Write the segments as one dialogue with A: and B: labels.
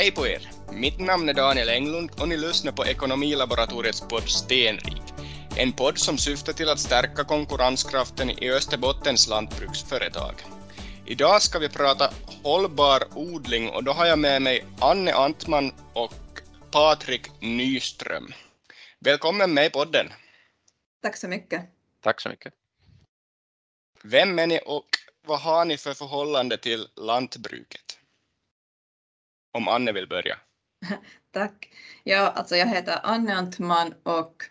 A: Hej på er! Mitt namn är Daniel Englund och ni lyssnar på Ekonomilaboratoriets podd Stenrik. En podd som syftar till att stärka konkurrenskraften i Österbottens lantbruksföretag. Idag ska vi prata hållbar odling och då har jag med mig Anne Antman och Patrik Nyström. Välkommen med i podden.
B: Tack så mycket.
C: Tack så mycket.
A: Vem är ni och vad har ni för förhållande till lantbruket? Om Anne vill börja.
B: Tack. Ja, alltså jag heter Anne Antman och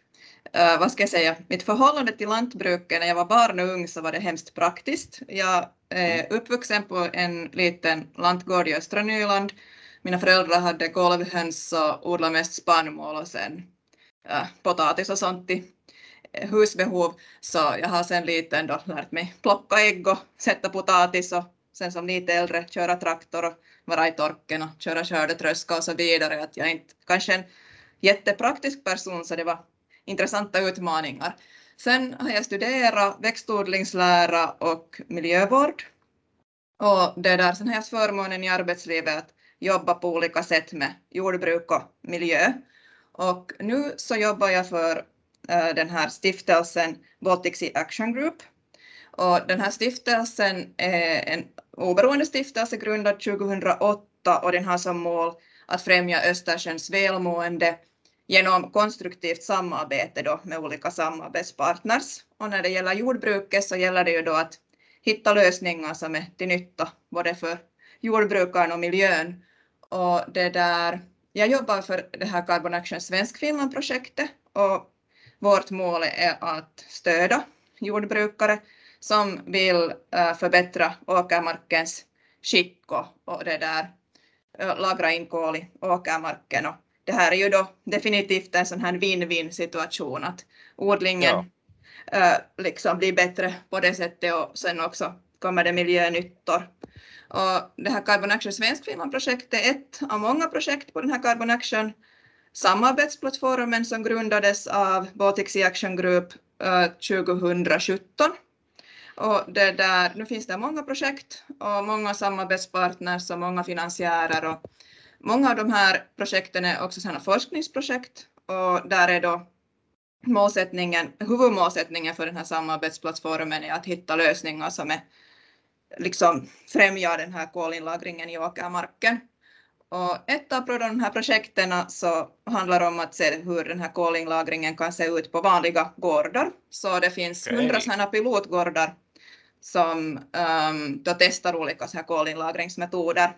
B: uh, vad ska jag säga, mitt förhållande till lantbruket när jag var barn och ung så var det hemskt praktiskt. Jag är mm. uppvuxen på en liten lantgård i östra Nyland. Mina föräldrar hade golvhöns och odlade mest spannmål och sen uh, potatis och sånt i husbehov. Så jag har sen liten då lärt mig plocka ägg och sätta potatis och sen som lite äldre köra traktor och vara i torken och köra skördetröska och så vidare. Att jag är inte kanske en jättepraktisk person så det var intressanta utmaningar. Sen har jag studerat växtodlingslära och miljövård. Och det där, sen har jag förmånen i arbetslivet att jobba på olika sätt med jordbruk och miljö. Och nu så jobbar jag för eh, den här stiftelsen Baltic Sea Action Group. Och den här stiftelsen är en oberoende stiftelse grundad 2008 och den har som mål att främja Östersjöns välmående genom konstruktivt samarbete då med olika samarbetspartners. Och när det gäller jordbruket så gäller det ju då att hitta lösningar som är till nytta både för jordbrukaren och miljön. Och det där, jag jobbar för det här Carbon Action Svensk-Finland-projektet och vårt mål är att stödja jordbrukare som vill uh, förbättra åkermarkens skick och, det där, uh, lagra in kol i åkermarken. Och det här är ju då definitivt en sån här win-win situation att odlingen ja. uh, liksom blir bättre på det sättet och sen också kommer det miljönyttor. Och det här Carbon Action Svenskfinland-projektet är ett av många projekt på den här Carbon Action samarbetsplattformen som grundades av Baltic Sea Action Group 2017 och det där, nu finns det många projekt och många samarbetspartners och många finansiärer och många av de här projekten är också sådana forskningsprojekt och där är då målsättningen, huvudmålsättningen för den här samarbetsplattformen är att hitta lösningar som är, liksom främjar den här kolinlagringen i åkermarken. Och ett av de här projekten så handlar om att se hur den här kolinlagringen kan se ut på vanliga gårdar. Så det finns hundra okay. sådana pilotgårdar som um, då testar olika så här kolinlagringsmetoder.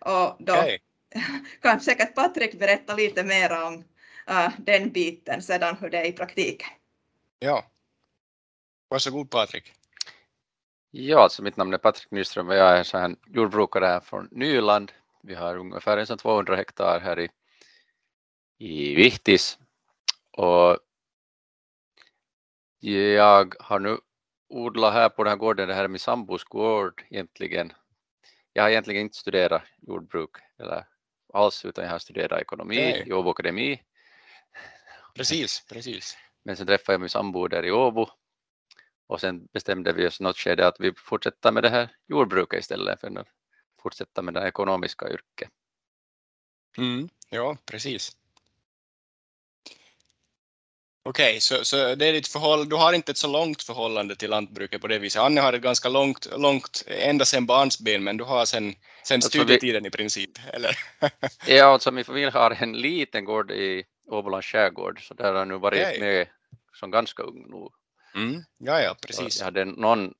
B: Och då okay. kan säkert Patrik berätta lite mer om uh, den biten sedan hur det är i praktiken.
A: Ja, varsågod Patrik.
C: Ja, alltså mitt namn är Patrik Nyström och jag är så här jordbrukare här från Nyland. Vi har ungefär 200 hektar här i, i Vihtis och jag har nu odla här på den här gården, det här är min sambos gård egentligen. Jag har egentligen inte studerat jordbruk eller alls utan jag har studerat ekonomi i Åbo Akademi.
A: Precis, precis.
C: Men sen träffade jag min sambo där i Åbo och sen bestämde vi oss något skede att vi fortsätter med det här jordbruket istället för att fortsätta med det ekonomiska yrket.
A: Mm, ja, precis. Okej, okay, så, så det är ditt förhållande, du har inte ett så långt förhållande till lantbruket på det viset. Anne har ett ganska långt, långt ända sedan barnsben, men du har sen, sen alltså studietiden vi, i princip, eller?
C: ja, alltså min familj har en liten gård i Åbolands skärgård, så där har jag nu varit okay. med som ganska ung nu.
A: Mm, ja, ja, precis.
C: Så jag hade någon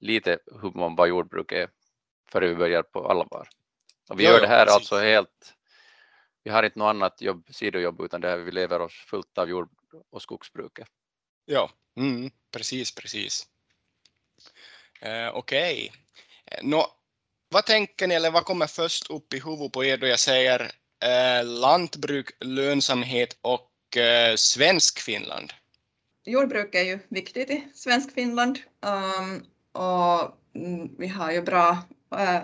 C: lite hum om vad jordbruk är före vi börjar på allvar. Och vi ja, gör det här ja, alltså helt vi har inte något annat jobb, sidojobb utan det här, vi lever oss fullt av jord och skogsbruket.
A: Ja, mm, precis, precis. Eh, Okej. Okay. vad tänker ni, eller vad kommer först upp i huvudet på er då jag säger eh, lantbruk, lönsamhet och eh, svensk Finland?
B: Jordbruk är ju viktigt i svensk Finland um, och mm, vi har ju bra äh,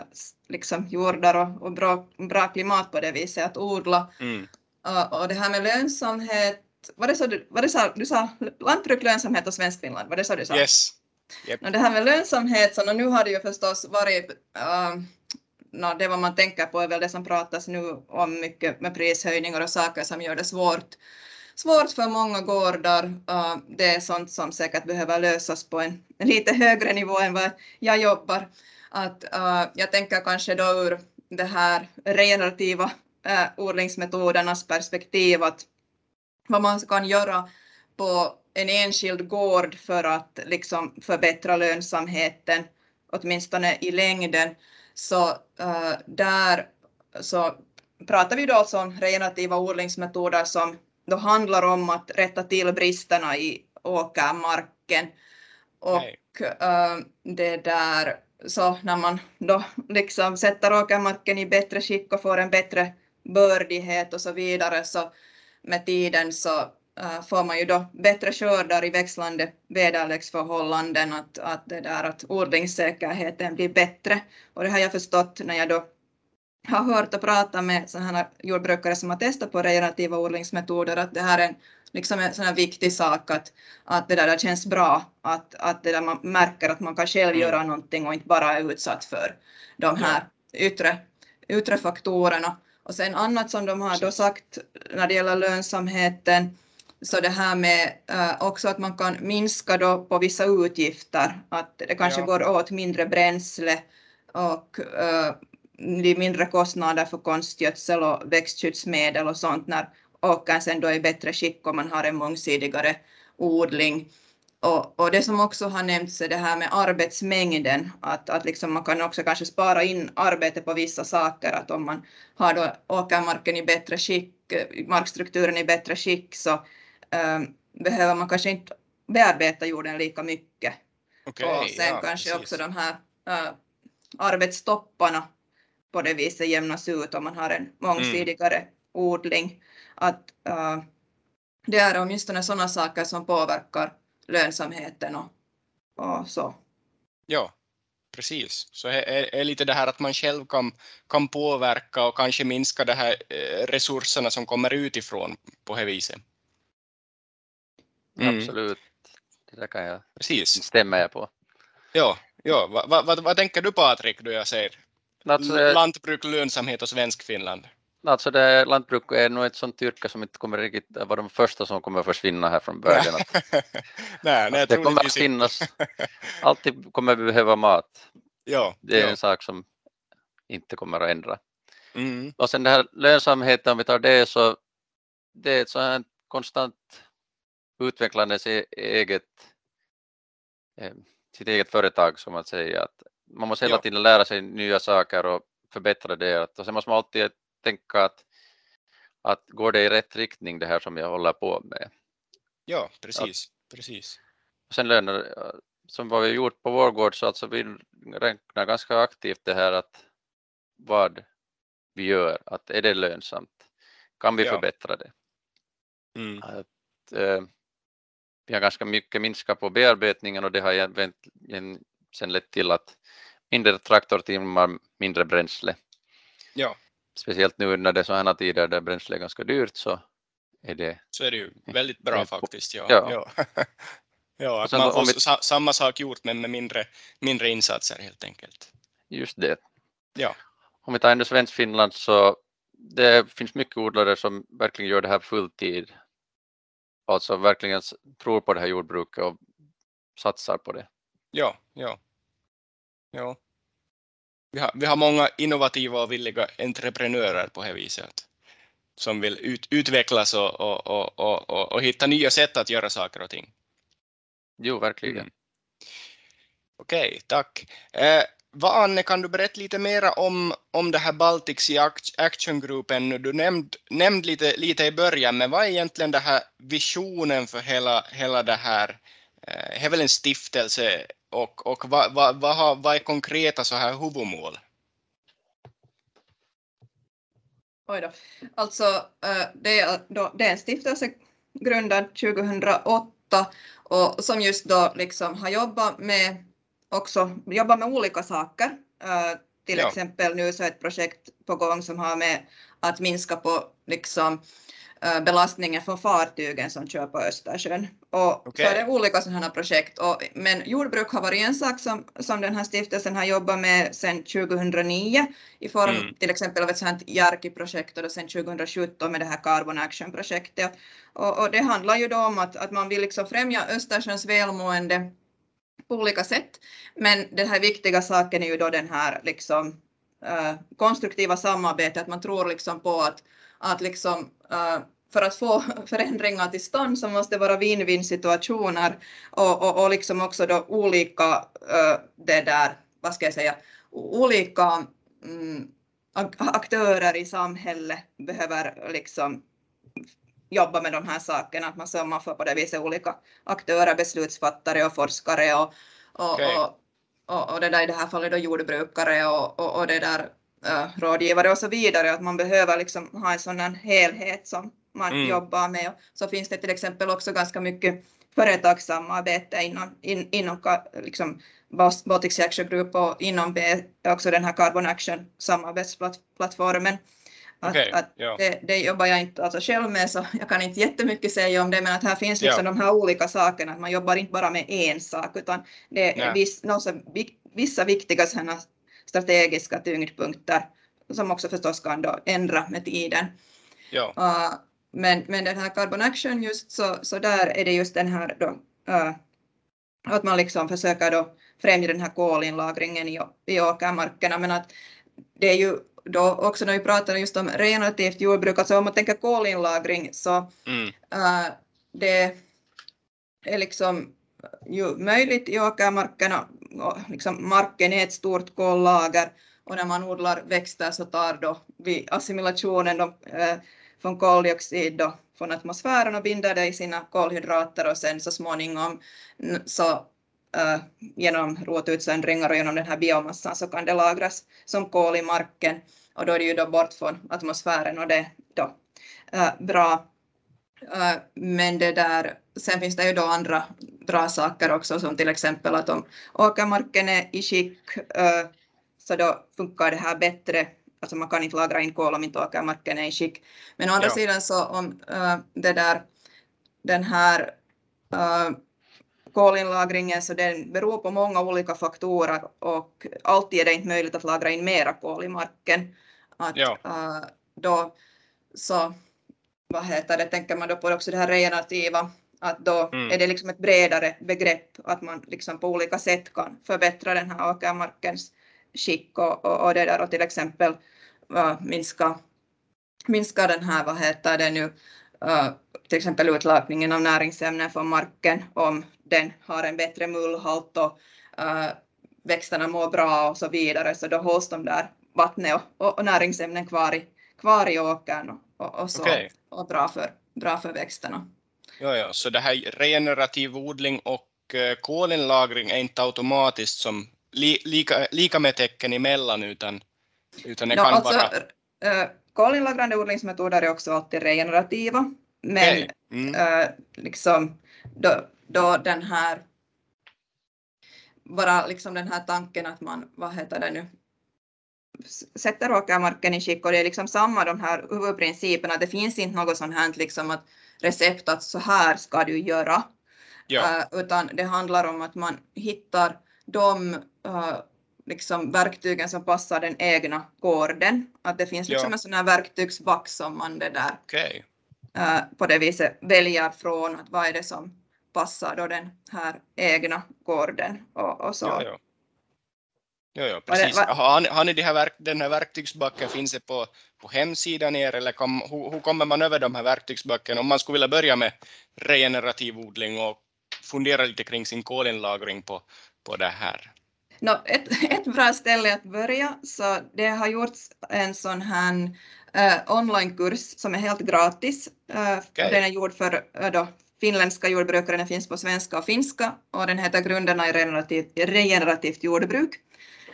B: liksom jordar och, och bra, bra klimat på det viset att odla. Mm. Och, och det här med lönsamhet det sa du, vad det sa, du sa lantbruk, lönsamhet och Svenskfinland, var det så du sa?
A: Yes.
B: Yep. det här med lönsamhet, så nu har det ju förstås varit uh, no, det vad man tänker på är väl det som pratas nu om mycket med prishöjningar och saker som gör det svårt, svårt för många gårdar. Uh, det är sånt som säkert behöver lösas på en, en lite högre nivå än vad jag jobbar. Att, uh, jag tänker kanske då ur det här relativa uh, odlingsmetodernas perspektiv att vad man kan göra på en enskild gård för att liksom förbättra lönsamheten, åtminstone i längden, så uh, där så pratar vi då alltså om relativa odlingsmetoder som då handlar om att rätta till bristerna i åkermarken. Och uh, det där, så när man då liksom sätter åkermarken i bättre skick och får en bättre bördighet och så vidare så med tiden så uh, får man ju då bättre skördar i växlande väderleksförhållanden, att, att, det där, att odlingssäkerheten blir bättre. Och det har jag förstått när jag då har hört och pratat med sådana jordbrukare som har testat på regenerativa odlingsmetoder, att det här är en, liksom en sån här viktig sak, att, att det där känns bra, att, att det där man märker att man kan själv mm. göra någonting och inte bara är utsatt för de här yttre, yttre faktorerna. Och sen annat som de har då sagt när det gäller lönsamheten, så det här med uh, också att man kan minska då på vissa utgifter, att det kanske ja. går åt mindre bränsle och uh, det mindre kostnader för konstgödsel och växtskyddsmedel och sånt när åkern sen då är i bättre skick om man har en mångsidigare odling. Och, och, det som också har nämnts är det här med arbetsmängden, att, att liksom man kan också kanske spara in arbete på vissa saker, att om man har då åkermarken i bättre skick, markstrukturen i bättre skick, så um, behöver man kanske inte bearbeta jorden lika mycket. Okay, och sen ja, kanske precis. också de här uh, arbetstopparna på det viset jämnas ut om man har en mångsidigare mm. odling. Att uh, det är åtminstone sådana saker som påverkar lönsamheten och, och så.
A: Ja, precis. Så är, är lite det här att man själv kan, kan påverka och kanske minska de här eh, resurserna som kommer utifrån på det viset.
C: Mm. Absolut, det där kan jag Precis. stämma jag på.
A: Ja, ja. vad va, va, tänker du Patrik då jag säger alltså, lantbruk, lönsamhet och svensk Finland?
C: Alltså det, lantbruk är nog ett sånt yrke som inte kommer riktigt vara de första som kommer att försvinna här från början. nej, nej, det kommer att finnas, alltid kommer vi behöva mat. Ja, det är ja. en sak som inte kommer att ändra. Mm. Och sen det här lönsamheten, om vi tar det så det är ett sånt konstant utvecklande sig eget, eh, sitt eget företag som att säga att man måste hela tiden lära sig nya saker och förbättra det och sen måste man alltid tänka att, att går det i rätt riktning det här som jag håller på med?
A: Ja, precis. Att, precis.
C: Sen löner, som vad vi gjort på vår gård så alltså vi räknar ganska aktivt det här att vad vi gör, att är det lönsamt? Kan vi ja. förbättra det? Mm. Att, eh, vi har ganska mycket minskat på bearbetningen och det har sen lett till att mindre traktortimmar, mindre bränsle.
A: Ja
C: speciellt nu när det är sådana tider där bränsle är ganska dyrt så är det...
A: Så är det ju väldigt bra faktiskt. Ja. ja. ja. ja att man får vi... samma sak gjort men med mindre, mindre insatser helt enkelt.
C: Just det.
A: Ja.
C: Om vi tar ännu svensk Finland så det finns mycket odlare som verkligen gör det här fulltid. Alltså verkligen tror på det här jordbruket och satsar på det.
A: Ja, ja. ja vi har, vi har många innovativa och villiga entreprenörer på det viset som vill ut, utvecklas och, och, och, och, hitta nya sätt att göra saker och ting.
C: Jo, verkligen. Mm.
A: Okej, okay, tack. Eh, vad Anne, kan du berätta lite mera om, om det här Baltics i actiongruppen? Du nämnde nämnd lite, lite i början, men vad är egentligen den här visionen för hela, hela det här? Eh, det är väl en stiftelse och, och vad, vad, vad, har, vad är konkreta så här huvudmål?
B: Oj då. Alltså, eh, det är, då, det är en stiftelse grundad 2008 och som just då liksom har jobbat med också jobbat med olika saker. Eh, till ja. exempel nu så är ett projekt på gång som har med att minska på liksom Eh, belastningen från fartygen som kör på Östersjön. Och okay. så är det olika sådana projekt. Och, men jordbruk har varit en sak som, som den här stiftelsen har jobbat med sedan 2009 i form mm. till exempel av ett sådant Järki-projekt och sedan 2017 med det här Carbon Action-projektet. Och, och, det handlar ju då om att, att man vill liksom främja Östersjöns välmående på olika sätt. Men den här viktiga saken är ju då den här liksom, uh, konstruktiva samarbetet, att man tror liksom på att att liksom, uh, för att få förändringar till stånd så måste det vara win-win situationer och, och, och liksom också då olika, det där, vad ska jag säga, olika um, aktörer i samhället behöver liksom jobba med de här sakerna, att man, så man får på det viset olika aktörer, beslutsfattare och forskare och, och, okay. och, och, det där i det här fallet då jordbrukare och, och, och det där uh, rådgivare och så vidare, att man behöver liksom ha en sådan helhet som man mm. jobbar med. Så finns det till exempel också ganska mycket företagssamarbete inom, in, inom liksom Baltic Action Group och inom B, också den här Carbon Action samarbetsplattformen. Att, okay, att ja. det, det, jobbar jag inte alltså själv med så jag kan inte jättemycket säga om det men att här finns liksom ja. de här olika sakerna, att man jobbar inte bara med en sak utan det är viss, vissa viktiga sådana strategiska tyngdpunkter som också förstås kan då ändra med tiden. Ja. Uh, men, men den här Carbon Action just så, så där är det just den här då, uh, att man liksom försöker då främja den här kolinlagringen i, i åkermarkerna men att det är ju då också när vi pratar just om regenerativt jordbruk, alltså om man tänker kolinlagring så mm. uh, det är liksom ju möjligt i åkermarkerna liksom marken är ett stort kollager och när man odlar växter så tar då vid assimilationen då, eh, från koldioxid då, från atmosfären och binder det i sina kolhydrater och sen så småningom så äh, genom rotutsöndringar och genom den här biomassan så kan det lagras som kol i marken och då är det ju då bort från atmosfären och det är då äh, bra Äh, men det där, sen finns det ju då andra bra saker också som till exempel att om åkermarken är i skick äh, så då funkar det här bättre. Alltså man kan inte lagra in kol om inte åkermarken är i skick. Men å andra ja. sidan så om uh, det där, den här uh, kolinlagringen så den beror på många olika faktorer och alltid är det inte möjligt att lagra in mera kol i marken. Att, ja. uh, då, så vad heter det, tänker man då på också det här regenerativa, att då mm. är det liksom ett bredare begrepp, att man liksom på olika sätt kan förbättra den här åkermarkens skick och, och, och det där och till exempel uh, minska, minska den här, vad heter det nu, uh, till exempel utlakningen av näringsämnen från marken om den har en bättre mullhalt och uh, växterna mår bra och så vidare, så då hålls de där vattnet och, och näringsämnen kvar i, kvar i åkern och, och, och så, okay. och bra för, bra för växterna.
A: Ja, ja, så det här regenerativ odling och uh, kolinlagring är inte automatiskt som li, lika, lika med tecken emellan utan, utan det no, kan alltså.
B: Uh, kolinlagrande odlingsmetoder är också alltid regenerativa, men okay. mm. uh, liksom då, då den här bara liksom den här tanken att man, vad heter det nu, sätter åkermarken i skick och det är liksom samma de här huvudprinciperna. Det finns inte något sånt här liksom att recept att så här ska du göra. Ja. Uh, utan det handlar om att man hittar de uh, liksom verktygen som passar den egna gården. Att det finns liksom ja. en sån här verktygsback som man det där okay. uh, eh, på det viset väljer från att vad är det som passar då den här egna gården och, och så. Ja,
A: Ja, precis. Var det, var... Har, har ni de här verk, den här verktygsbacken, finns det på, på hemsidan er eller kom, hur, hur kommer man över de här verktygsbacken om man skulle vilja börja med regenerativ odling och fundera lite kring sin kolinlagring på, på det här?
B: No, ett, ett bra ställe att börja, så det har gjorts en sån här uh, onlinekurs som är helt gratis. Uh, okay. Den är gjord för uh, då, finländska jordbrukare, den finns på svenska och finska och den heter Grunderna i regenerativt, regenerativt jordbruk.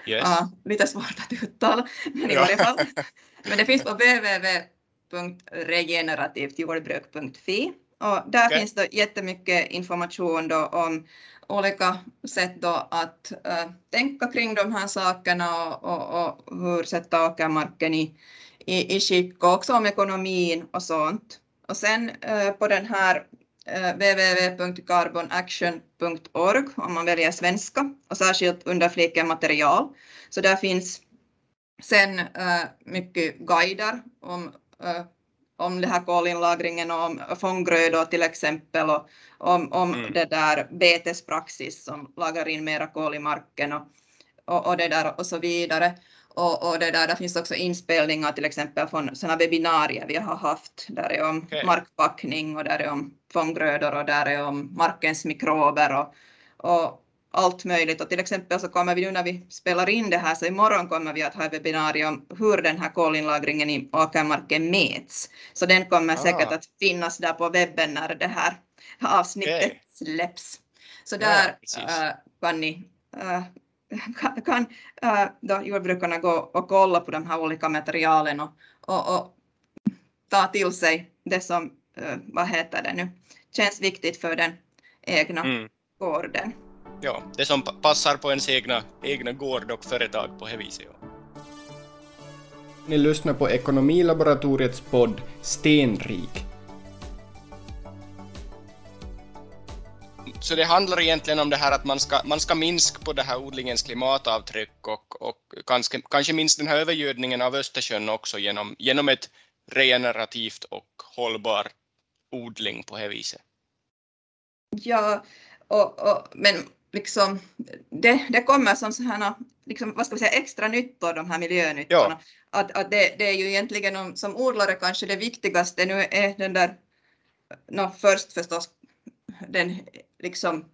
B: Yes. Uh, lite svårt att uttala, men i varje fall. Men det finns på www.regenerativtjordbruk.fi och där okay. finns det jättemycket information då om olika sätt då att äh, tänka kring de här sakerna och, och, och hur sätta åkermarken i, i, i skick och också om ekonomin och sånt. Och sen äh, på den här äh, www.carbonaction.org om man väljer svenska och särskilt under fliken material. Så där finns sen mycket guider om om det här kolinlagringen och om fånggrödor till exempel och om, om mm. det där betespraxis som lagrar in mera kol i marken och, och, och, det där och så vidare. Och, och det där, där finns också inspelningar till exempel från sådana webbinarier vi har haft där är om okay. markpackning och där är om fånggrödor och där är om markens mikrober och, och allt möjligt. Och till exempel så kommer vi nu när vi spelar in det här, så imorgon kommer vi att ha ett webbinarium om hur den här kolinlagringen i åkermarken mäts. Så den kommer ah. säkert att finnas där på webben när det här avsnittet okay. släpps. Så där ja, äh, kan ni äh, kan, kan äh, då jordbrukarna gå och kolla på de här olika materialen och, och, och ta till sig det som, vad heter det nu, känns viktigt för den egna mm. gården.
A: Ja, det som passar på ens egna, egna gård och företag på det viset. Ja.
D: Ni lyssnar på Ekonomilaboratoriets podd Stenrik.
A: Så det handlar egentligen om det här att man ska, man ska minska på det här odlingens klimatavtryck och, och kanske, kanske minst den här övergödningen av Östersjön också genom, genom ett regenerativt och hållbar odling på det viset.
B: Ja, och, och, men liksom, det, det kommer som sådana, liksom, vad ska vi säga, extra nyttor, de här miljönyttorna. Ja. Att, att det, det, är ju egentligen som odlare kanske det viktigaste nu är den där, no, först förstås den liksom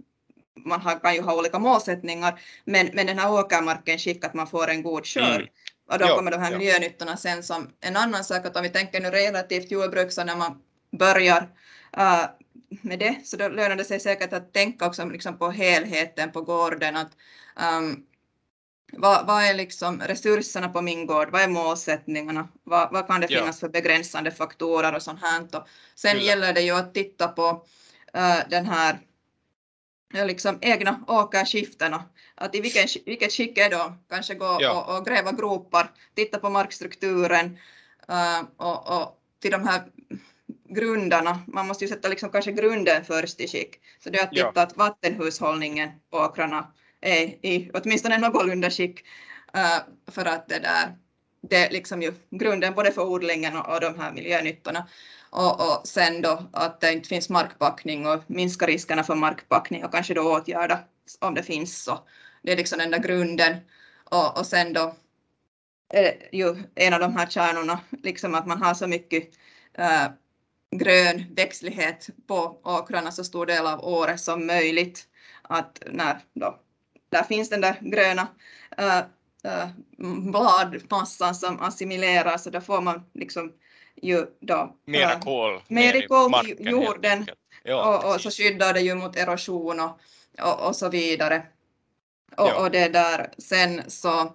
B: man har, kan ju ha olika målsättningar, men, men den här åkermarken skick att man får en god skörd. Mm. Och då ja, kommer de här ja. miljönyttorna sen som en annan sak, att om vi tänker nu relativt jordbruk så när man börjar uh, med det, så då lönar det sig säkert att tänka också liksom på helheten på gården. Att, um, vad, vad, är liksom resurserna på min gård? Vad är målsättningarna? Vad, vad kan det finnas ja. för begränsande faktorer och sånt här? Och sen Kyllä. gäller det ju att titta på uh, den här liksom egna åkerskiftena. Att i vilken, vilket skick är de? Kanske gå ja. och, och, gräva gropar, titta på markstrukturen uh, och, och till de här grundarna, man måste ju sätta liksom kanske grunden först i skick. Så det är att titta ja. att vattenhushållningen på åkrarna är i åtminstone någorlunda skick uh, för att det där det är liksom ju grunden både för odlingen och, och de här miljönyttorna. Och, och sen då att det inte finns markpackning och minska riskerna för markpackning och kanske då åtgärda om det finns så. Det är liksom den där grunden. Och, och sen då är ju en av de här kärnorna, liksom att man har så mycket uh, grön växtlighet på åkrarna så stor del av året som möjligt. Att när då, där finns den där gröna äh, äh, bladmassan som assimilerar så då får man liksom ju då
A: mera äh, kol
B: mer kol till jorden ja, och, och, så skyddar det ju mot erosion och, och, och så vidare. Och, ja. och det där sen så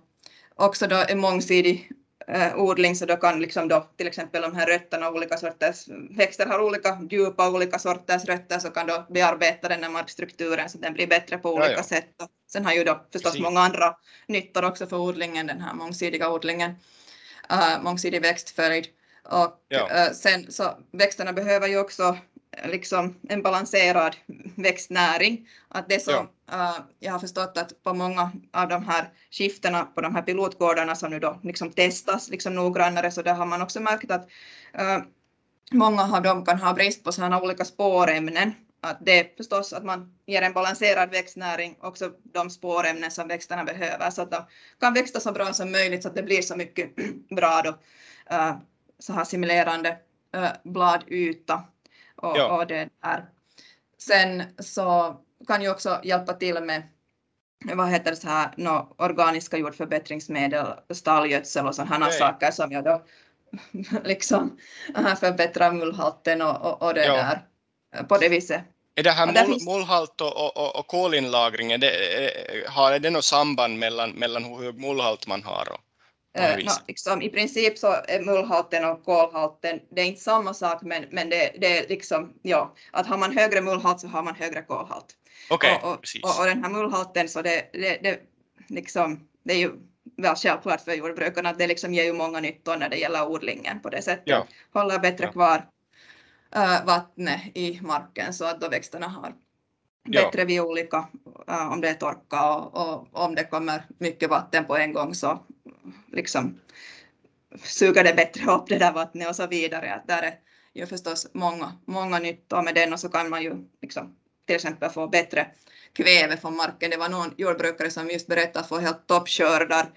B: också då en mångsidig eh, odling så då kan liksom då till exempel de här rötterna, olika sorters växter har olika djupa, olika sorters rötter så kan då bearbeta den här markstrukturen så den blir bättre på olika ja, ja. sätt. Och sen har ju då förstås Precis. många andra nyttor också för odlingen, den här mångsidiga odlingen, uh, mångsidig växtföljd. Och ja. uh, sen så växterna behöver ju också liksom en balanserad växtnäring. Att det som. Uh, jag har förstått att på många av de här skiftena på de här pilotgårdarna som nu då liksom testas liksom noggrannare så där har man också märkt att uh, många av dem kan ha brist på sådana olika spårämnen. Att det är förstås att man ger en balanserad växtnäring också de spårämnen som växterna behöver så att de kan växa så bra som möjligt så att det blir så mycket bra då, uh, så här simulerande bladyta och, ja. och det där. Sen så kan ju också hjälpa till med vad heter det så här, no, organiska jordförbättringsmedel, stallgödsel och sådana okay. saker som jag då liksom förbättrar mullhalten och, och, och det ja. där på det viset.
A: Är det här mull, finns... mullhalt och, och, och kolinlagring, är det, har det något samband mellan, mellan hur hög mullhalt man har och,
B: Uh, no, liksom, I princip så är mullhalten och kolhalten, det är inte samma sak men, men det, det är liksom, ja, att har man högre mullhalt så har man högre kolhalt.
A: Okej,
B: och, och, och, och den här mullhalten så det, det, det, liksom, det är ju väl självklart för jordbrukarna att det liksom ger ju många nyttor när det gäller odlingen på det sättet.
A: Ja.
B: Håller bättre
A: Ja.
B: kvar äh, vattnet i marken så att då växterna har
A: Ja.
B: bättre vid olika, äh, om det är torka och, och om det kommer mycket vatten på en gång så liksom suger det bättre upp det där vattnet och så vidare. Att där är ju förstås många, många nyttor med den och så kan man ju liksom till exempel få bättre kväve från marken. Det var någon jordbrukare som just berättade få helt toppskördar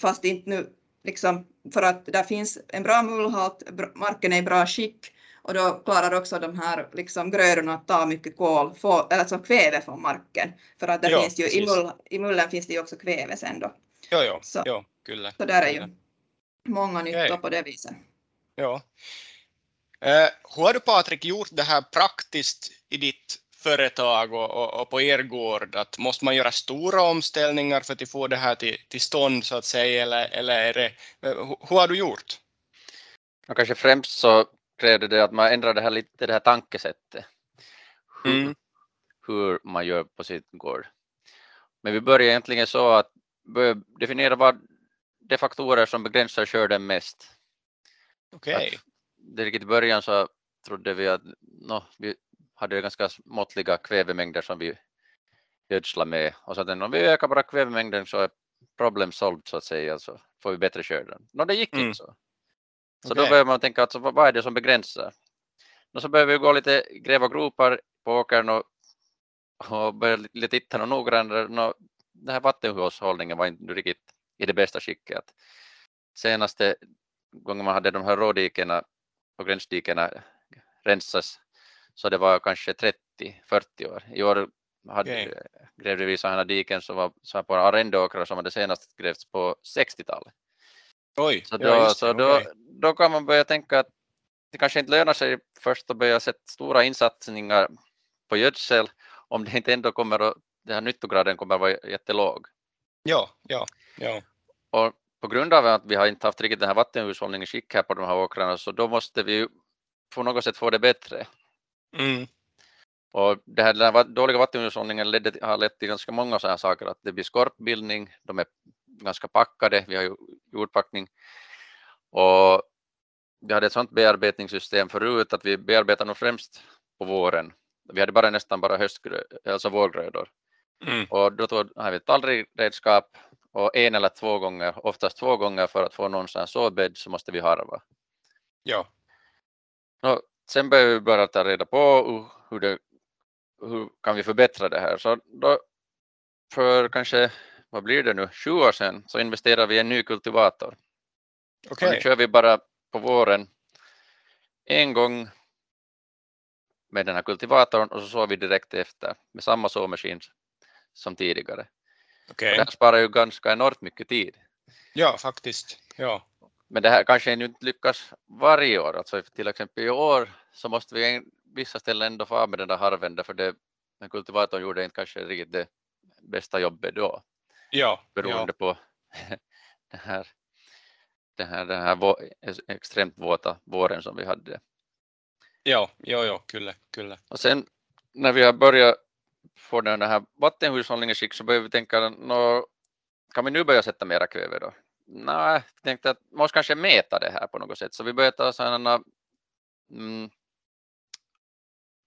B: fast inte nu liksom för att där finns en bra mullhalt, marken är i bra skick och då klarar också de här liksom grödorna att ta mycket kol, få, eller alltså kväve från marken. För att det
A: Ja,
B: finns ju, i, mull, i mullen finns det ju också kväve sen då.
A: Jo, jo,
B: Så-
A: jo, kyllä.
B: Så där är ju många nyttor på det viset.
A: Ja. Eh, hur har du Patrik gjort det här praktiskt i ditt företag och, och, och på er gård? Att måste man göra stora omställningar för att få det här till, till stånd så att säga eller, eller är det, hur, har du gjort?
C: Och kanske främst så krävde det att man ändrar det här lite det här tankesättet. Hur,
A: Mm.
C: hur man gör på sin gård. Men vi börjar egentligen så att definiera vad de faktorer som begränsar skörden mest.
A: Okej.
C: Det riktigt i början så trodde vi att nå, vi hade ganska måttliga kvävemängder som vi gödslade med och så att om vi ökar bara kvävemängden så är problem solved så att säga så får vi bättre skörden. Nå det gick
A: Mm.
C: inte så. Så då
A: Okej.
C: börjar man tänka alltså, vad är det som begränsar? Och så börjar vi gå lite, gräva gropar på åkern och, och börja lite titta och noggrannare. Nå, Den här vattenhushållningen var inte riktigt i det bästa skicket. Senaste gången man hade de här rådikena och gränsdikena rensas så det var kanske 30-40 år. I år hade,
A: Okej.
C: grävde vi sådana diken som var så här på arrendeåkrar som hade senast grävts på 60-talet.
A: Oj,
C: Så,
A: ja,
C: då,
A: det,
C: så då,
A: okej.
C: då kan man börja tänka att det kanske inte lönar sig först att börja sätta stora insatsningar på gödsel om det inte ändå kommer att, den här nyttograden kommer att vara jättelåg.
A: Ja, ja, ja.
C: Och på grund av att vi har inte haft riktigt den här vattenhushållningen i skick här på de här åkrarna så då måste vi på något sätt få det bättre.
A: Mm.
C: Och det här, den här dåliga vattenhushållningen ledde, har lett till ganska många sådana saker, att det blir skorpbildning, de är ganska packade, vi har ju jordpackning. Och vi hade ett sådant bearbetningssystem förut att vi bearbetar nog främst på våren. Vi hade bara nästan bara höstgrö, alltså vårgrödor.
A: Mm.
C: Och då tog, har vi ett tallredskap och en eller två gånger, oftast två gånger för att få någon sån här såbädd så måste vi harva.
A: Ja.
C: Nå, sen började vi bara ta reda på hur- det, hur kan vi förbättra det här. Så då, för kanske, vad blir det nu, sju år sedan så investerade vi i en ny kultivator.
A: Okej.
C: nu kör vi bara på våren en gång med den här kultivatorn och så sår vi direkt efter med samma såmaskin som tidigare.
A: Okej.
C: Det här sparar ju ganska enormt mycket tid.
A: Ja, faktiskt. Ja.
C: Men det här kanske ju inte lyckas varje år. Alltså till exempel i år så måste vi vissa ställen ändå få av med den där harven därför det, den kultivatorn gjorde inte kanske riktigt det bästa jobbet då
A: Ja.
C: beroende på den här, den här, den här vå, extremt våta våren som vi hade.
A: Ja, ja, ja, kyllä, kyllä.
C: Och sen när vi har börjat få den här vattenhushållningen i skick så börjar vi tänka, nå, kan vi nu börja sätta mera kväve då? Nej, jag tänkte att man måste kanske mäta det här på något sätt. Så vi började ta sådana mm,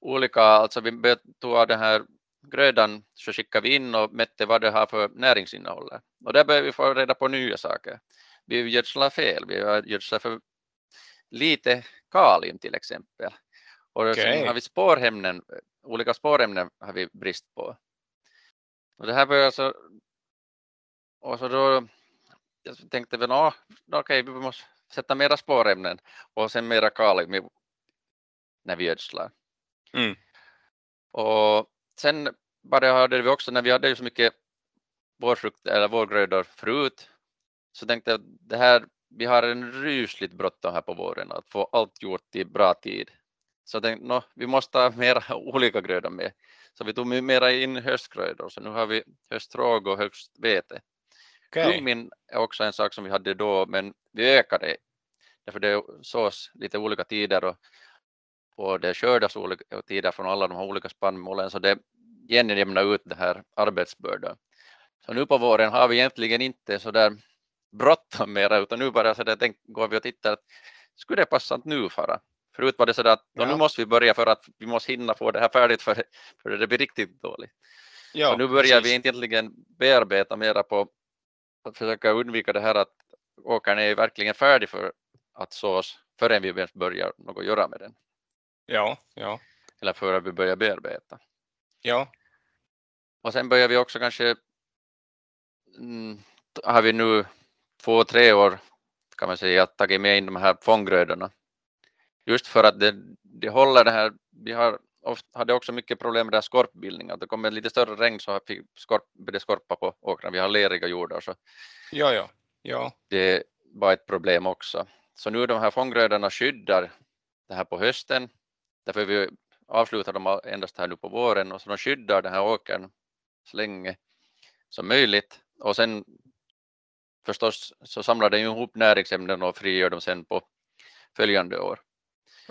C: olika, alltså vi började ta den här grödan så skickade vi in och mätte vad det har för näringsinnehåll. Och där började vi få reda på nya saker. Vi gödslar fel, vi har gödslat för lite kalium till exempel. Och
A: Okej.
C: sen har vi spårämnen, olika spårämnen har vi brist på. Och det här börjar så, och så då jag tänkte väl, okej, vi måste sätta mera spårämnen och sen mera kalium när vi gödslar.
A: Mm.
C: Och sen bara hade vi också, när vi hade ju så mycket vårfrukt eller vårgrödor förut, så tänkte jag det här, vi har en rysligt bråttom här på våren att få allt gjort i bra tid. Så jag tänkte, nå, vi måste ha mera olika grödor med. Så vi tog mera in höstgrödor, så nu har vi höstråg och höstvete. Okay. Kummin är också en sak som vi hade då, men vi ökade därför det sås lite olika tider och, och det skördas olika tider från alla de här olika spannmålen, så det jämnar ut det här arbetsbördan. Så nu på våren har vi egentligen inte så där bråttom mera, utan nu bara så där tänk, går vi och tittar att skulle det passa att nu fara? Förut var det så där att ja. nu måste vi börja för att vi måste hinna få det här färdigt för, för det blir riktigt dåligt. Ja, så nu börjar precis. vi egentligen bearbeta mera på att försöka undvika det här att åkern är verkligen färdig för att sås förrän vi ens börjar något göra med den.
A: Ja, ja.
C: Eller före vi börjar bearbeta.
A: Ja.
C: Och sen börjar vi också kanske, mm, har vi nu två, tre år kan man säga, tagit med in de här fånggrödorna. Just för att det, det håller det här, vi har hade också mycket problem med skorpbildning, att det kommer lite större regn så fick skorp, det skorpa på åkrarna, vi har leriga jordar så
A: ja, ja, ja.
C: det var ett problem också. Så nu de här fånggrödorna skyddar det här på hösten, därför vi avslutar dem endast här nu på våren och så de skyddar den här åkern så länge som möjligt och sen förstås så samlar den ihop näringsämnen och frigör dem sen på följande år.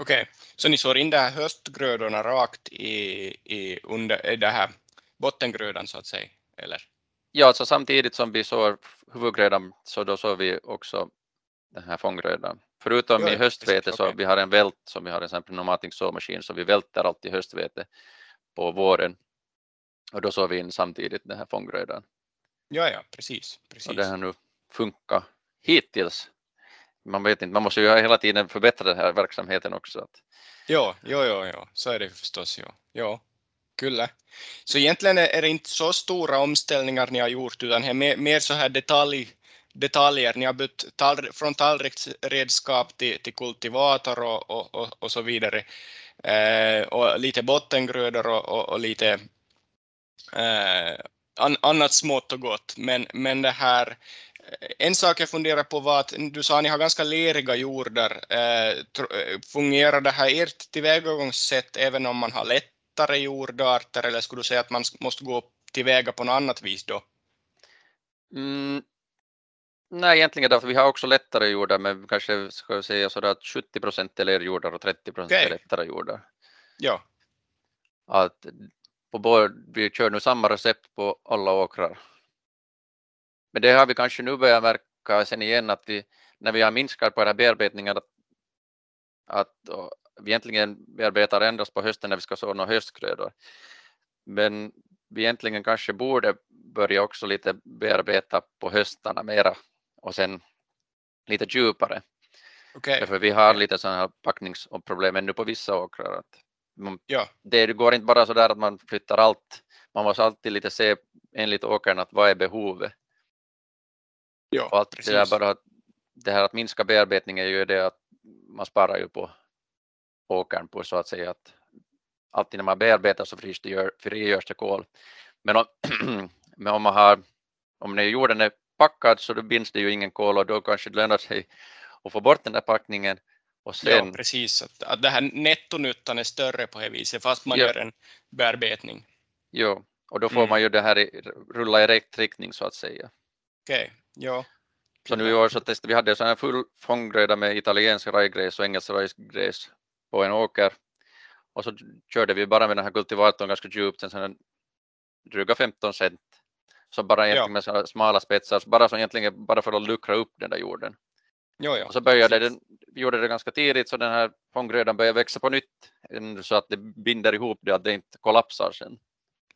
A: Okej, okay. så ni sår in de här höstgrödorna rakt i, i, under det här bottengrödan så att säga, eller?
C: Ja, alltså samtidigt som vi sår huvudgrödan så då sår vi också den här fånggrödan. Förutom jo, i höstvete så okay. vi har en vält som vi har en sån pneumatic såmaskin så vi välter alltid höstvete på våren och då sår vi in samtidigt den här fånggrödan.
A: Ja, ja, precis. precis.
C: Och det har nu funkat hittills man vet inte, man måste ju hela tiden förbättra den här verksamheten också. Att...
A: Ja, ja, ja, ja, så är det förstås. Ja. ja, kyllä. Så egentligen är det inte så stora omställningar ni har gjort, utan det är mer, mer så här detalj, detaljer. Ni har bytt tall, från tallriksredskap till, till kultivator och, och, och, och så vidare. Eh, och lite bottengrödor och, och, och lite eh, an, annat smått och gott. Men, men det här en sak jag funderar på var att du sa att ni har ganska leriga jordar. Eh, fungerar det här ert tillvägagångssätt även om man har lättare jordarter eller skulle du säga att man måste gå tillväga på något annat vis då?
C: Mm, nej, egentligen därför vi har också lättare jordar, men kanske ska jag säga sådär att 70 procent är lerjordar och 30 procent okay. är lättare jordar.
A: Ja.
C: Att på både, vi kör nu samma recept på alla åkrar men det har vi kanske nu börjat märka sen igen att vi, när vi har minskat på den här bearbetningen att, att vi egentligen bearbetar endast på hösten när vi ska så några höstgrödor. Men vi egentligen kanske borde börja också lite bearbeta på höstarna mera och sen lite djupare.
A: Okay.
C: För vi har lite sådana här packningsproblem ännu på vissa åkrar. Att man,
A: ja.
C: Det går inte bara så där att man flyttar allt. Man måste alltid lite se enligt åkern att vad är behovet
A: Ja,
C: och allt det, där bara, det här att minska bearbetning är ju det att man sparar ju på åkern på så att säga att alltid när man bearbetar så frigörs det kol. Men om, men om man har, om jorden är packad så då binds det ju ingen kol och då kanske det lönar sig att få bort den där packningen. Och sen...
A: Ja, precis. Att, att det här nettonyttan är större på det viset fast man ja. gör en bearbetning.
C: Jo, och då får mm. man ju det här i, rulla i rätt riktning så att säga.
A: Okej. Okay. Ja.
C: Så nu i år så testade vi hade här full fånggröda med italiensk rajgräs och engelsk rajgräs på en åker. Och så körde vi bara med den här kultivatorn ganska djupt, en sån dryga 15 cent. Så bara egentligen ja. med smala spetsar, bara, så egentligen bara för att luckra upp den där jorden.
A: Jo, ja.
C: Och så började den, gjorde det ganska tidigt så den här fånggrödan började växa på nytt så att det binder ihop det, att det inte kollapsar sen.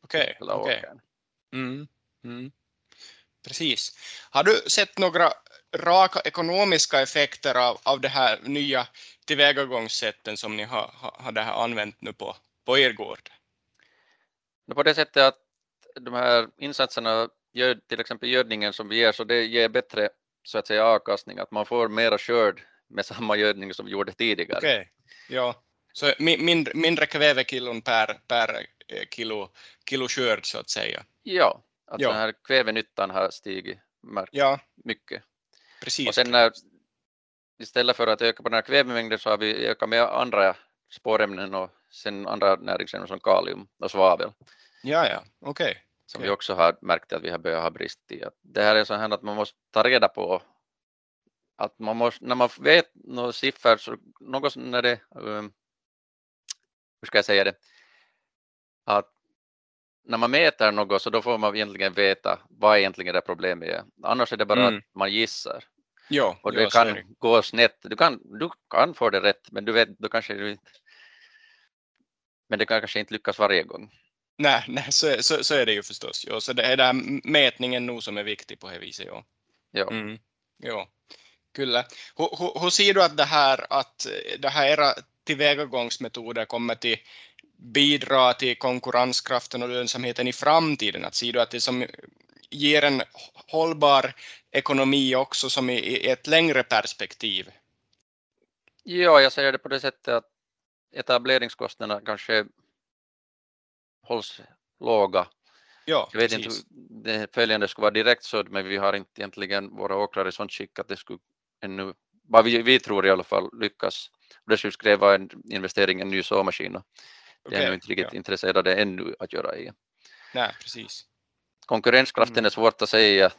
A: Okej, okay. Okay. Mm, mm. Precis. Har du sett några raka ekonomiska effekter av, av det här nya tillvägagångssätten som ni har, har, här använt nu på, på er gård?
C: På det sättet att de här insatserna, till exempel gödningen som vi ger, så det ger bättre så att säga avkastning, att man får mera skörd med samma gödning som vi gjorde tidigare.
A: Okej, okay. ja. Så mindre, mindre kvävekilon per, per eh, kilo, kilo skörd så att säga?
C: Ja, att ja. den här kvävenyttan har stigit
A: ja.
C: mycket.
A: Precis.
C: Och sen när, istället för att öka på den här kvävemängden så har vi ökat med andra spårämnen och sen andra näringsämnen som kalium och svavel.
A: Ja, ja, okej. Okay.
C: Som vi också har märkt att vi har börjat ha brist i. Det här är så här att man måste ta reda på att man måste, när man vet några siffror, så något när det, um, hur ska jag säga det, att när man mäter något så då får man egentligen veta vad egentligen det problemet är. Annars är det bara mm. att man gissar.
A: Jo,
C: och det jo, kan gå snett. Du kan, du kan få det rätt, men du vet, då kanske du inte men det kan kanske inte lyckas varje gång.
A: Nej, nej så, så, så är det ju förstås. Jo. Så det är där mätningen nu som är viktig på det viset. Jo.
C: Ja. Mm.
A: Jo. Kyllä. Hur, hur, hur ser du att det här, att det här era tillvägagångsmetoder kommer till bidra till konkurrenskraften och lönsamheten i framtiden? Att ser du att det som ger en hållbar ekonomi också som i, i ett längre perspektiv?
C: Ja, jag säger det på det sättet att etableringskostnaderna kanske hålls låga.
A: Ja,
C: jag vet precis. inte det följande skulle vara direkt så, men vi har inte egentligen våra åkrar i sånt skick att det skulle ännu, vad vi, vi tror i alla fall, lyckas. Det skulle kräva en investering i en ny såmaskin och det är nog inte riktigt ja. intresserade ännu att göra i.
A: Nej, precis.
C: Konkurrenskraften mm. är svårt att säga.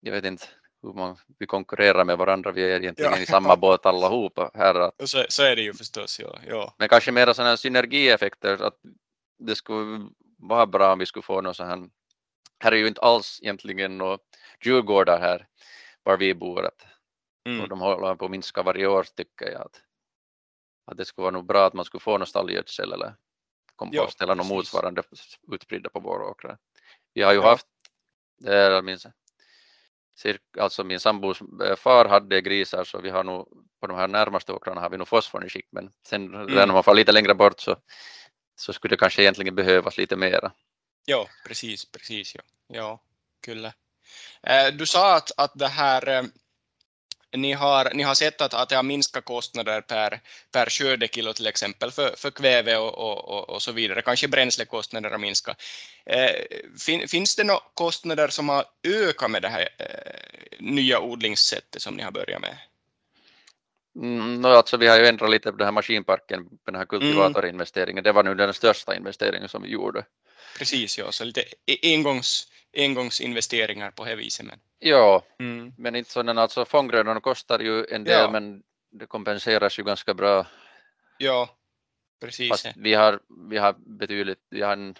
C: Jag vet inte hur man, vi konkurrerar med varandra, vi är egentligen ja. i samma båt allihopa här.
A: Så, så är det ju förstås, ja. ja.
C: Men kanske mera sådana synergieffekter, att det skulle vara bra om vi skulle få något så här, här är ju inte alls egentligen några djurgårdar här var vi bor, att, mm. och de håller på att minska varje år tycker jag. Att, att det skulle vara nog bra att man skulle få någon stallgödsel eller kompost ja, eller något motsvarande utspridda på våra åkrar. Vi har ju ja. haft, är min alltså min sambos eh, far hade grisar så vi har nog på de här närmaste åkrarna har vi nog fosforn i skick men sen mm. när man får lite längre bort så, så skulle det kanske egentligen behövas lite mera.
A: Ja, precis, precis. Ja, ja kyllä. Eh, du sa att, att det här eh, ni har, ni har sett att, att det har minskat kostnader per, per skördekilo till exempel för, för kväve och, och, och, så vidare. Kanske bränslekostnader har minskat. Eh, fin, finns det några kostnader som har ökat med det här eh, nya odlingssättet som ni har börjat med?
C: Mm, no, alltså vi har ju ändrat lite på den här maskinparken, den här kultivatorinvesteringen. Det var nu den största investeringen som vi gjorde.
A: Precis, ja, så lite engångs, engångsinvesteringar på det viset. Men...
C: Ja, mm. men inte sådana, alltså fånggrödorna kostar ju en del ja. men det kompenseras ju ganska bra.
A: Ja, precis. Fast
C: vi har, vi har betydligt, vi har en,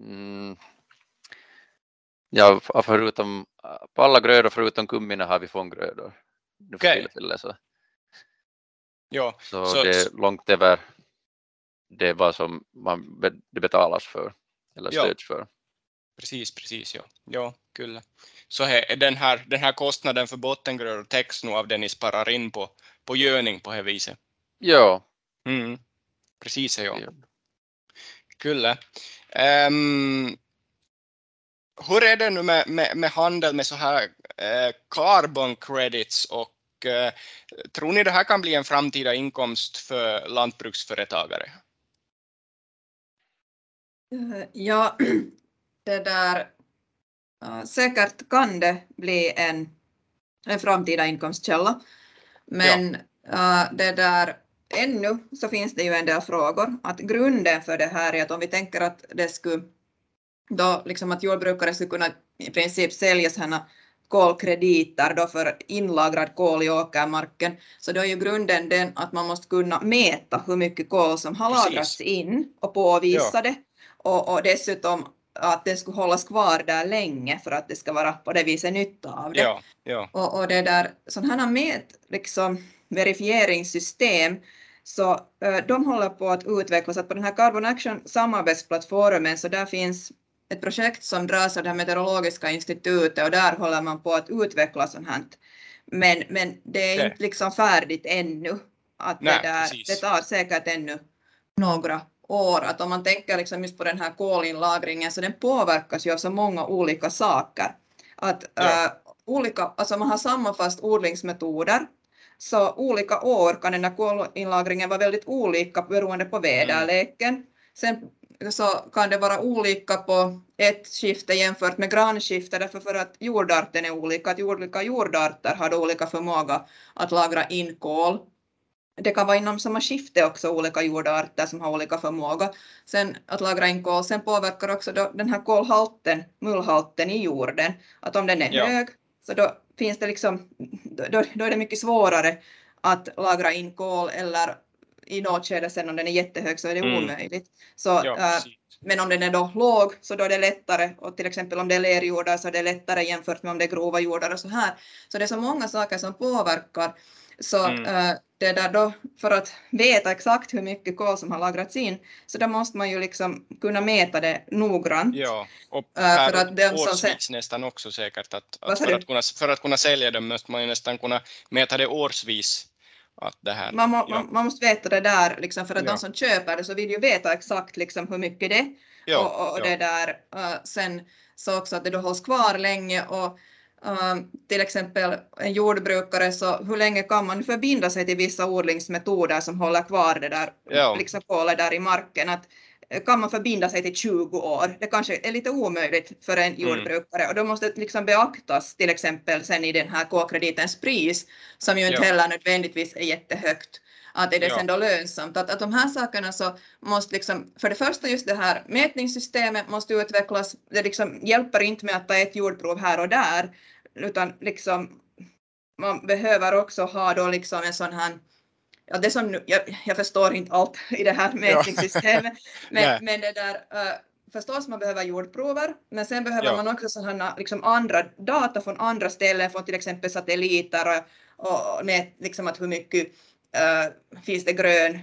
C: mm, ja, förutom, på alla grödor förutom kummina har vi fånggrödor.
A: Okej.
C: Okay. Så,
A: ja,
C: så, så, det är långt över det vad som man, det betalas för eller stöds ja. för.
A: Precis, precis, ja. ja kyllä. Så he, den, här, den här kostnaden för bottengrödor täcks nog av det ni sparar in på, på göning på det viset.
C: Ja.
A: Mm. Precis, ja. ja. Kyllä. Um, hur är det nu med, med, med handel med så här eh, carbon credits och eh, tror ni det här kan bli en framtida inkomst för lantbruksföretagare?
B: Eh, ja, det där säkert kan det bli en, en framtida inkomstkälla. Men ja. det där ännu så finns det ju en del frågor. Att grunden för det här är att om vi tänker att det skulle då liksom att jordbrukare skulle kunna i princip sälja sina kolkrediter då för inlagrad kol i åkermarken, så då är ju grunden den att man måste kunna mäta hur mycket kol som har lagrats in och påvisa ja. det och, och dessutom att den skulle hållas kvar där länge för att det ska vara på det viset nytta av det.
A: Ja, ja.
B: Och, och det där sådana här liksom verifieringssystem så de håller på att utvecklas. Att på den här Carbon Action samarbetsplattformen så där finns ett projekt som dras av det här meteorologiska institutet och där håller man på att utveckla sånt här. Men, men det är Nej. inte liksom färdigt ännu. Att Nej, det, där, det tar säkert ännu några år. Att om man tänker liksom just på den här kolinlagringen så den påverkas ju av så många olika saker. Att ja. äh, olika, alltså man har samma fast odlingsmetoder så olika år kan den här kolinlagringen vara väldigt olika beroende på väderleken. Mm. Sen så kan det vara olika på ett skifte jämfört med grannskifte därför för att jordarten är olika, att olika jordarter har olika förmåga att lagra in kol det kan vara inom samma skifte också olika jordarter som har olika förmåga. Sen att lagra in kol, sen påverkar också den här kolhalten, mullhalten i jorden, att om den är
A: Ja.
B: hög så då finns det liksom, då, då är det mycket svårare att lagra in kol eller i något skede sen om den är jättehög så är det
A: Mm.
B: omöjligt. Så,
A: Ja,
B: äh, men om den är då låg så då är det lättare och till exempel om det är lerjordar så är det lättare jämfört med om det är grova jordar och så här. Så det är så många saker som påverkar. Så
A: Mm.
B: äh, det där då, för att veta exakt hur mycket kol som har lagrats in, så då måste man ju liksom kunna mäta det noggrant.
A: Ja, och
B: Äh,
A: per
B: för att den som sen-
A: nästan också säkert. Att, att för, att kunna, för att kunna sälja dem måste man ju nästan kunna mäta det årsvis. Att det här,
B: Man, må,
A: ja.
B: man, måste veta det där, liksom, för att
A: Ja.
B: de som köper det så vill ju veta exakt liksom, hur mycket det är.
A: ja,
B: och, och det där uh, sen så också att det då hålls kvar länge och uh, till exempel en jordbrukare så hur länge kan man förbinda sig till vissa odlingsmetoder som håller kvar det där liksom kolet där i marken att kan man förbinda sig till 20 år? Det kanske är lite omöjligt för en jordbrukare och då måste det liksom beaktas till exempel sen i den här K-kreditens pris som ju inte
A: Ja.
B: heller nödvändigtvis är jättehögt att är det
A: Ja.
B: sen då lönsamt? Att, att de här sakerna så måste liksom, för det första just det här mätningssystemet måste utvecklas, det liksom hjälper inte med att ta ett jordprov här och där, utan liksom man behöver också ha då liksom en sån här Ja, det som nu, jag, jag förstår inte allt i det här mätningssystemet, men, men det där uh, förstås man behöver jordprover, men sen behöver
A: Ja.
B: man också sådana liksom andra data från andra ställen, från till exempel satelliter och, och, nät, liksom att hur mycket uh, finns det grön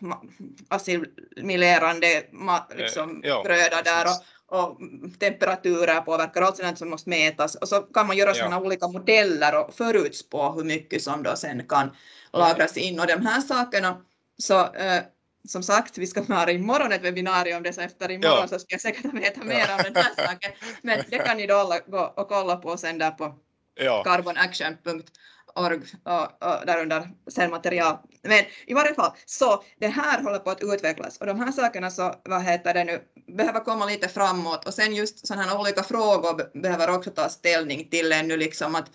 B: ma- assimilerande ma, liksom,
A: ja,
B: gröda där och, och temperaturer påverkar, allt sådant som måste mätas. Och så kan man göra
A: Ja.
B: sådana olika modeller och förutspå hur mycket som då sen kan lagras in och de här sakerna så eh, som sagt, vi ska ha imorgon ett webbinarium om det, så efter imorgon
A: Ja.
B: så ska jag säkert veta mer om den här saken. Men det kan ni då alla gå och kolla på sen där på
A: ja,
B: carbonaction.org och, och där under sen material. Men i varje fall, så det här håller på att utvecklas och de här sakerna så, vad heter det nu, behöver komma lite framåt och sen just sådana här olika frågor be- behöver också ta ställning till ännu liksom att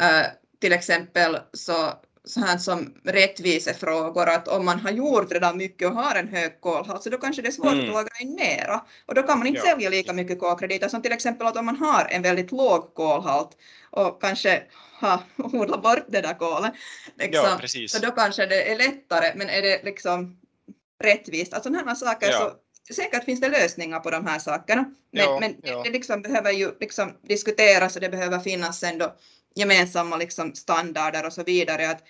B: äh, till exempel så så här som rättvisefrågor att om man har gjort redan mycket och har en hög kolhalt så då kanske det är svårt
A: Mm.
B: att lagra in mera och då kan man inte
A: Ja.
B: sälja lika mycket kolkrediter som till exempel att om man har en väldigt låg kolhalt och kanske har odlat bort det där kolet. Liksom,
A: ja,
B: så då kanske det är lättare, men är det liksom rättvist? Att sådana här saker,
A: Ja.
B: så säkert finns det lösningar på de här sakerna. Men, men det liksom behöver ju liksom diskuteras och det behöver finnas sen då gemensamma liksom standarder och så vidare. Att,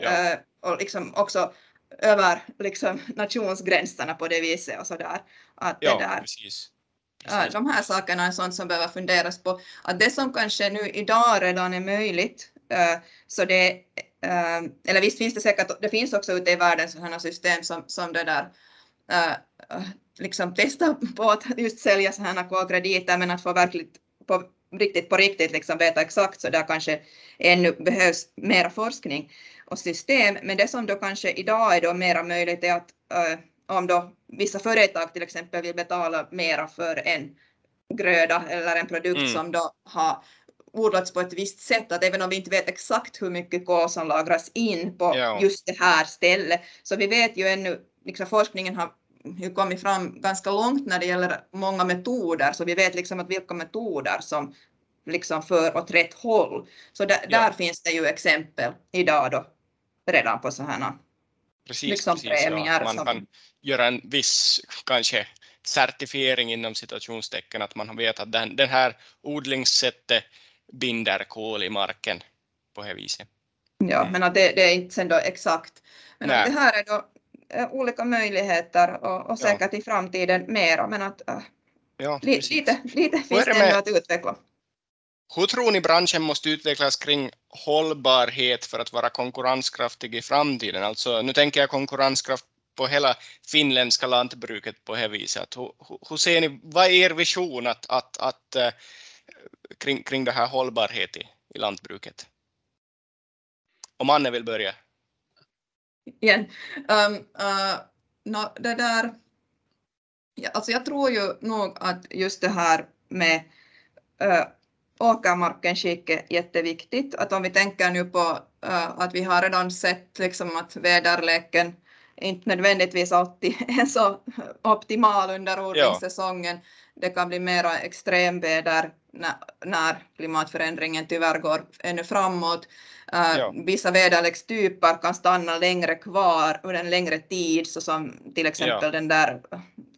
A: Ja.
B: eh, och liksom också över liksom nationsgränserna på det viset och så där. Att
A: ja,
B: det där,
A: precis.
B: De här sakerna är sånt som behöver funderas på. Att det som kanske nu idag redan är möjligt, eh, så det, eh, eller visst finns det säkert, det finns också ute i världen sådana system som, som det där, liksom testar på att just sälja sådana K-krediter, men att få verkligt på riktigt på riktigt liksom veta exakt så där kanske ännu behövs mera forskning och system. Men det som då kanske idag är då mera möjligt är att eh, om då vissa företag till exempel vill betala mera för en gröda eller en produkt
A: Mm.
B: som då har odlats på ett visst sätt, att även om vi inte vet exakt hur mycket kol som lagras in på
A: Ja.
B: just det här stället, så vi vet ju ännu, liksom forskningen har ju kommit fram ganska långt när det gäller många metoder, så vi vet liksom att vilka metoder som liksom för åt rätt håll. Så där,
A: Ja.
B: där finns det ju exempel idag då redan på sådana
A: Precis,
B: liksom
A: precis
B: premier
A: ja. Man
B: som-
A: kan göra en viss kanske certifiering inom citationstecken, att man vet att den, den här odlingssättet binder kol i marken på det viset.
B: Ja,
A: Mm.
B: men att det, det är inte sen då exakt. Men det här är då olika möjligheter och, och
A: Ja.
B: säkert i framtiden mera, men att äh,
A: Ja,
B: li, lite, lite finns
A: det med-
B: att utveckla.
A: Hur tror ni branschen måste utvecklas kring hållbarhet för att vara konkurrenskraftig i framtiden? Alltså, nu tänker jag konkurrenskraft på hela finländska lantbruket på det viset. Att Hur, hur- hur ser ni, vad är er vision att, att, att, eh, kring, kring det här hållbarhet i, i lantbruket? Om Anne vill börja.
B: Igen. Um, uh, nå, det där, ja, alltså jag tror ju nog att just det här med uh, åkermarkens skick är jätteviktigt. Att om vi tänker nu på uh, att vi har redan sett liksom att väderleken inte nödvändigtvis alltid är så optimal under odlingssäsongen. Ja. Det kan bli mera extremväder när, klimatförändringen tyvärr går ännu framåt. Uh, ja. Vissa väderlekstyper kan stanna längre kvar under en längre tid, så som till exempel ja. den där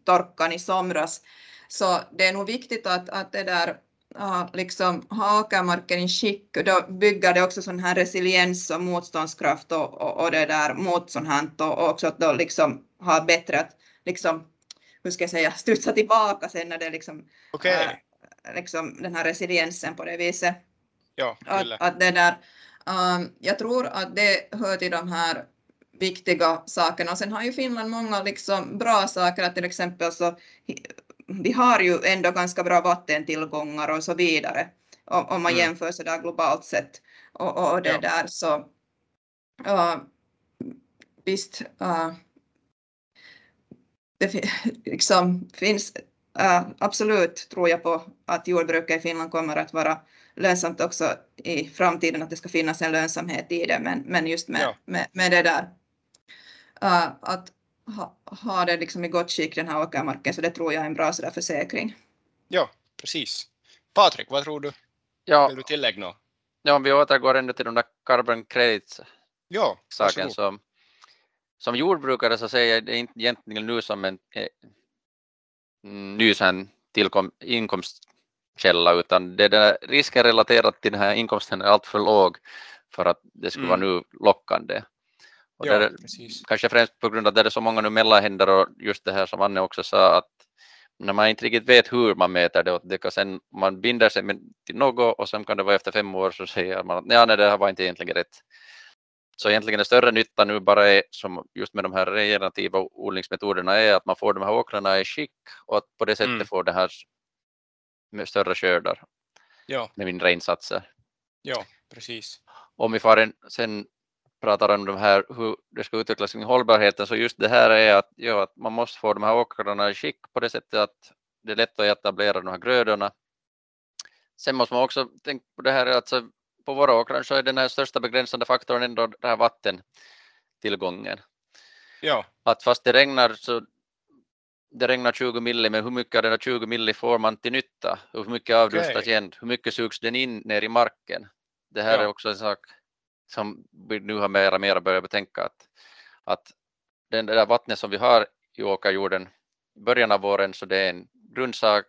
B: torkan i somras. Så det är nog viktigt att, att det där uh, liksom ha åkermarken i skick och då bygger det också sån här resiliens och motståndskraft och, och, och det där mot sånt här och också att då liksom ha bättre att liksom, hur ska jag säga, studsa tillbaka sen när det liksom,
A: okay.
B: Liksom den här resiliensen på det viset.
A: Ja,
B: att, att det där, um, jag tror att det hör till de här viktiga sakerna. Och sen har ju Finland många liksom bra saker, att till exempel så vi har ju ändå ganska bra vattentillgångar och så vidare om, om man mm. jämför så där globalt sett. Och, och, och det ja. där så uh, visst, uh, det liksom finns absolut tror jag på att jordbruket i Finland kommer att vara lönsamt också i framtiden, att det ska finnas en lönsamhet i det, men, men just med, ja. med, med det där uh, att ha, ha det liksom i gott skick den här åkermarken, så det tror jag är en bra sådär försäkring.
A: Ja, precis. Patrik, vad tror du?
C: Ja.
A: Vill du tillägga något?
C: Ja, om vi återgår ändå till de där carbon credits
A: ja,
C: saken som, som jordbrukare så säger jag det inte egentligen nu som en eh, ny tillkom, inkomstkälla utan det är risken relaterat till den här inkomsten är alltför låg för att det skulle mm. vara nu lockande. Och ja, där, kanske främst på grund av att det är så många nu mellanhänder och just det här som Anne också sa att när man inte riktigt vet hur man mäter det och det kan sen, man binder sig till något och sen kan det vara efter fem år så säger man att nej, nej det här var inte egentligen rätt. Så egentligen den större nytta nu bara är som just med de här regenerativa odlingsmetoderna är att man får de här åkrarna i skick och att på det sättet mm. får det här med större skördar
A: ja.
C: med mindre insatser.
A: Ja, precis.
C: Om vi får en, sen pratar om de här, hur det ska utvecklas kring hållbarheten, så just det här är att, ja, att man måste få de här åkrarna i skick på det sättet att det är lätt att etablera de här grödorna. Sen måste man också tänka på det här att alltså, på våra åkrar så är den här största begränsande faktorn ändå det här vattentillgången.
A: Ja.
C: Att fast det regnar så det regnar 20 milli, men hur mycket av den här 20 milli får man till nytta? Hur mycket avdustas okay. igen? Hur mycket sugs den in ner i marken? Det här ja. är också en sak som vi nu har mera mera börjat betänka att, att den där vattnet som vi har i åkerjorden i början av våren så det är en grundsak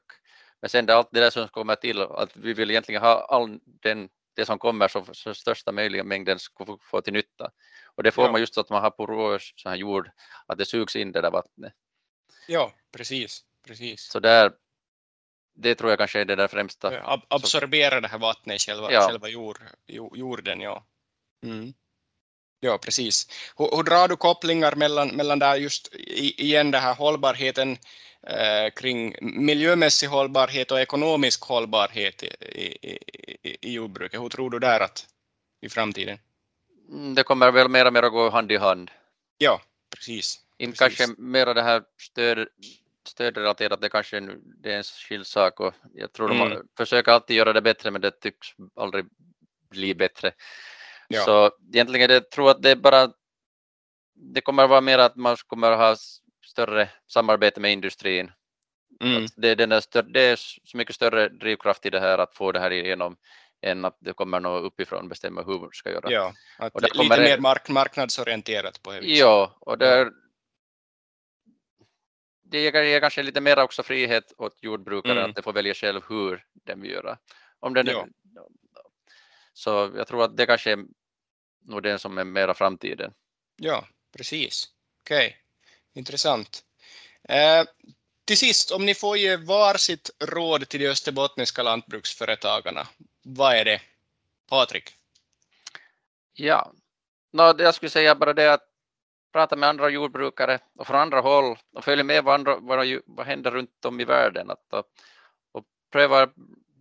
C: men sen det allt det där som kommer till att vi vill egentligen ha all den det som kommer så, så största möjliga mängden ska få, få till nytta och det får ja. man just så att man har porös så här jord att det sugs in det där vattnet.
A: Ja, precis, precis.
C: Så där det tror jag kanske är det där främsta.
A: Ab absorbera det här vattnet i själva, ja. själva jord, jorden, ja. Mm. Ja, precis. Hur, hur, drar du kopplingar mellan, mellan där just igen det här hållbarheten kring miljömässig hållbarhet och ekonomisk hållbarhet i, i, i, i jordbruket? Hur tror du där att i framtiden?
C: Mm, det kommer väl mer och mer att gå hand i hand.
A: Ja, precis.
C: Inte precis. kanske mer det här stöd, stödrelaterat, det kanske det är en skild sak och jag tror mm. de försöker alltid göra det bättre men det tycks aldrig bli bättre. Ja. Så egentligen det, tror att det är bara det kommer att vara mer att man kommer att ha större samarbete med industrin. Mm. Det, är det är så mycket större drivkraft i det här att få det här igenom än att det kommer något uppifrån bestämma hur man ska göra.
A: Ja, och lite mer det, mark, marknadsorienterat på det
C: Ja, och där, det ger kanske lite mer också frihet åt jordbrukare mm. att de får välja själv hur de vill göra. Om den, ja. Så jag tror att det kanske är nog det som är mera framtiden.
A: Ja, precis. Okej, okay. Intressant. Eh, till sist, om ni får ge varsitt råd till de österbottniska lantbruksföretagarna, vad är det? Patrik?
C: Ja, no, jag skulle säga bara det att prata med andra jordbrukare och från andra håll och följa med vad, andra, vad, vad händer runt om i världen att, och, och pröva,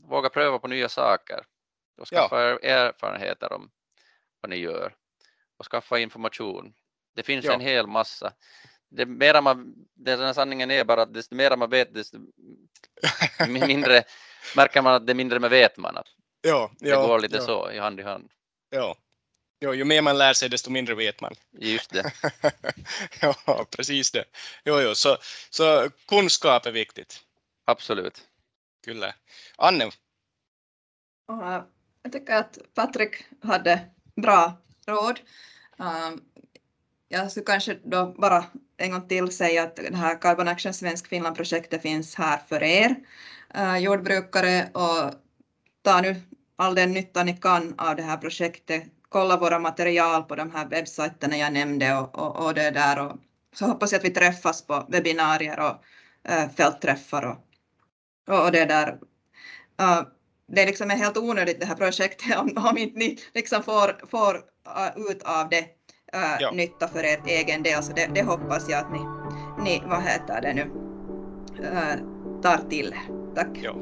C: våga pröva på nya saker och skaffa ja. erfarenheter om vad ni gör och skaffa information. Det finns ja. en hel massa. Det mera man, den sanningen är bara att desto mer man vet desto mindre märker man att det mindre med vet man. Att
A: Ja,
C: det
A: ja,
C: går lite
A: ja,
C: så i hand i hand.
A: Ja. Jo, ju mer man lär sig desto mindre vet man.
C: Just det.
A: ja, precis det. Jo, jo, så, så kunskap är viktigt.
C: Absolut.
A: Kyllä. Anne,
B: jag tycker att Patrik hade bra råd. Jag skulle kanske då bara en gång till säga att det här Carbon Action Svensk Finland-projektet finns här för er eh, jordbrukare och ta nu all den nytta ni kan av det här projektet. Kolla våra material på de här webbsajterna jag nämnde och, och, och det där och så hoppas jag att vi träffas på webbinarier och eh, fältträffar och, och, och det där. Uh, det är liksom helt onödigt det här projektet om, om inte ni liksom får, får uh, ut av det uh,
A: Ja.
B: nytta för er egen del. Så det, det hoppas jag att ni, ni vad heter det nu, uh, tar till er. Tack.
A: ja.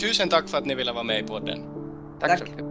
A: tusen tack för att ni ville vara med i podden.
C: Tack,
B: Tack.
C: så mycket.